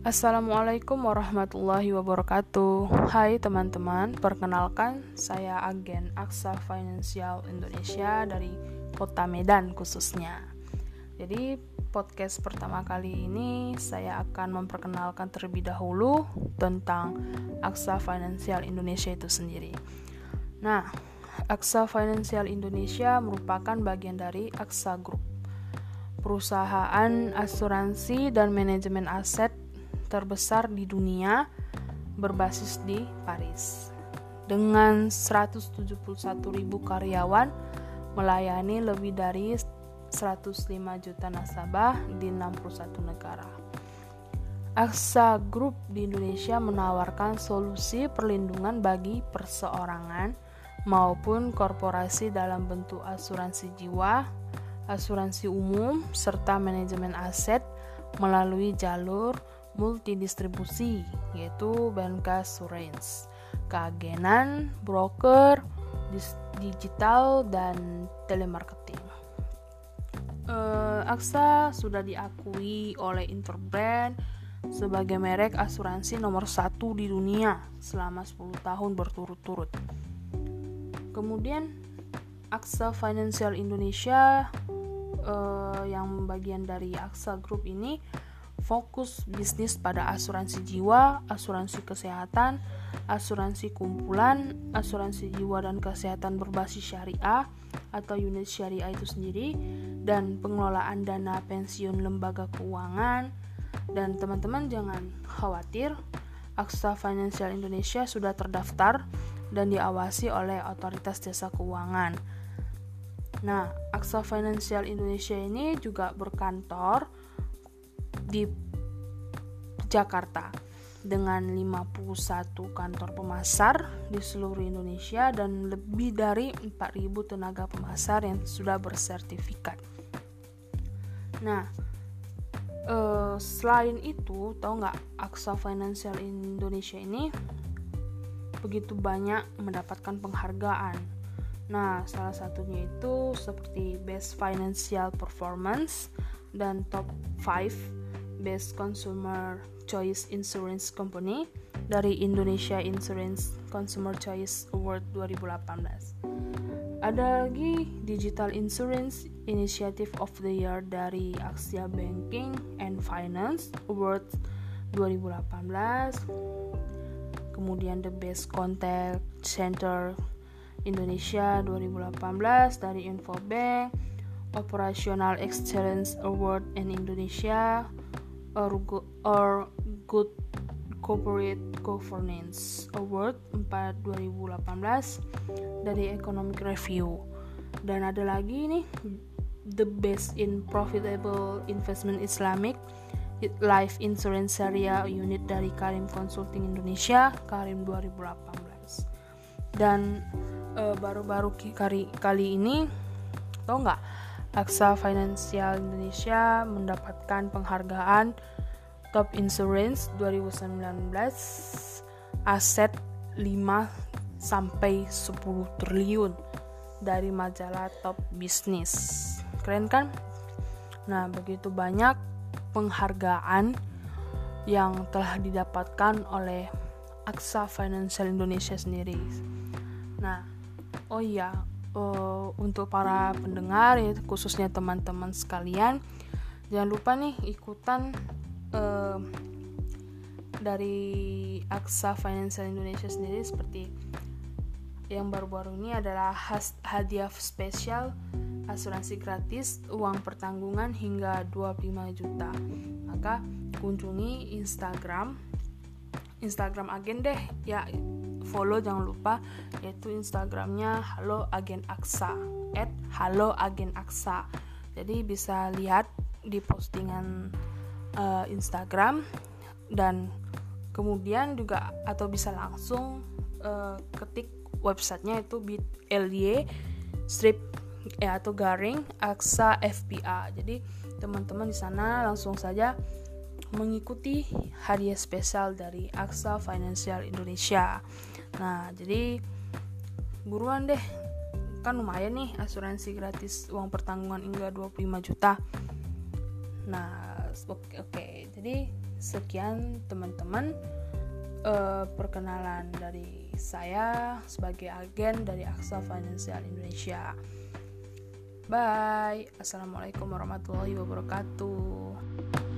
Assalamualaikum warahmatullahi wabarakatuh. Hai teman-teman, perkenalkan saya agen Aksa Financial Indonesia dari kota Medan khususnya. Jadi podcast pertama kali ini saya akan memperkenalkan terlebih dahulu tentang Aksa Financial Indonesia itu sendiri. Nah, Aksa Financial Indonesia merupakan bagian dari Aksa Group perusahaan asuransi dan manajemen aset terbesar di dunia berbasis di Paris. Dengan 171.000 karyawan melayani lebih dari 105 juta nasabah di 61 negara. AXA Group di Indonesia menawarkan solusi perlindungan bagi perseorangan maupun korporasi dalam bentuk asuransi jiwa, asuransi umum, serta manajemen aset melalui jalur multidistribusi yaitu Surance, keagenan, broker, digital dan telemarketing. Uh, AXA sudah diakui oleh Interbrand sebagai merek asuransi nomor satu di dunia selama 10 tahun berturut-turut. Kemudian AXA Financial Indonesia uh, yang bagian dari AXA Group ini fokus bisnis pada asuransi jiwa, asuransi kesehatan, asuransi kumpulan, asuransi jiwa dan kesehatan berbasis syariah atau unit syariah itu sendiri, dan pengelolaan dana pensiun lembaga keuangan. Dan teman-teman jangan khawatir, Aksa Financial Indonesia sudah terdaftar dan diawasi oleh otoritas jasa keuangan. Nah, Aksa Financial Indonesia ini juga berkantor di Jakarta dengan 51 kantor pemasar di seluruh Indonesia dan lebih dari 4.000 tenaga pemasar yang sudah bersertifikat. Nah, eh, selain itu, tau nggak Aksa Financial Indonesia ini begitu banyak mendapatkan penghargaan. Nah, salah satunya itu seperti Best Financial Performance dan Top 5 Best Consumer Choice Insurance Company dari Indonesia Insurance Consumer Choice Award 2018. Ada lagi Digital Insurance Initiative of the Year dari Axia Banking and Finance Award 2018. Kemudian The Best Contact Center Indonesia 2018 dari Infobank, Operational Excellence Award in Indonesia or, go, or Good Corporate Governance Award 4 2018 dari Economic Review. Dan ada lagi nih The Best in Profitable Investment Islamic Life Insurance Syariah Unit dari Karim Consulting Indonesia Karim 2018 dan uh, baru-baru kali kali ini tau nggak Aksa Financial Indonesia mendapatkan penghargaan Top Insurance 2019 aset 5 sampai 10 triliun dari majalah Top Business. Keren kan? Nah, begitu banyak penghargaan yang telah didapatkan oleh Aksa Financial Indonesia sendiri. Nah, oh iya, uh, untuk para pendengar ya khususnya teman-teman sekalian jangan lupa nih ikutan uh, dari Aksa Financial Indonesia sendiri seperti yang baru-baru ini adalah hadiah spesial asuransi gratis uang pertanggungan hingga 25 juta. Maka kunjungi Instagram Instagram agen deh ya follow jangan lupa yaitu instagramnya halo agen aksa at halo agen aksa. Jadi bisa lihat di postingan uh, instagram dan kemudian juga atau bisa langsung uh, ketik websitenya itu bit.ly strip ya atau garing aksa fpa jadi teman-teman di sana langsung saja mengikuti hadiah spesial dari Aksa Financial Indonesia. Nah, jadi buruan deh. Kan lumayan nih asuransi gratis uang pertanggungan hingga 25 juta. Nah, oke, okay, jadi sekian teman-teman uh, perkenalan dari saya sebagai agen dari Aksa Financial Indonesia. Bye. Assalamualaikum warahmatullahi wabarakatuh.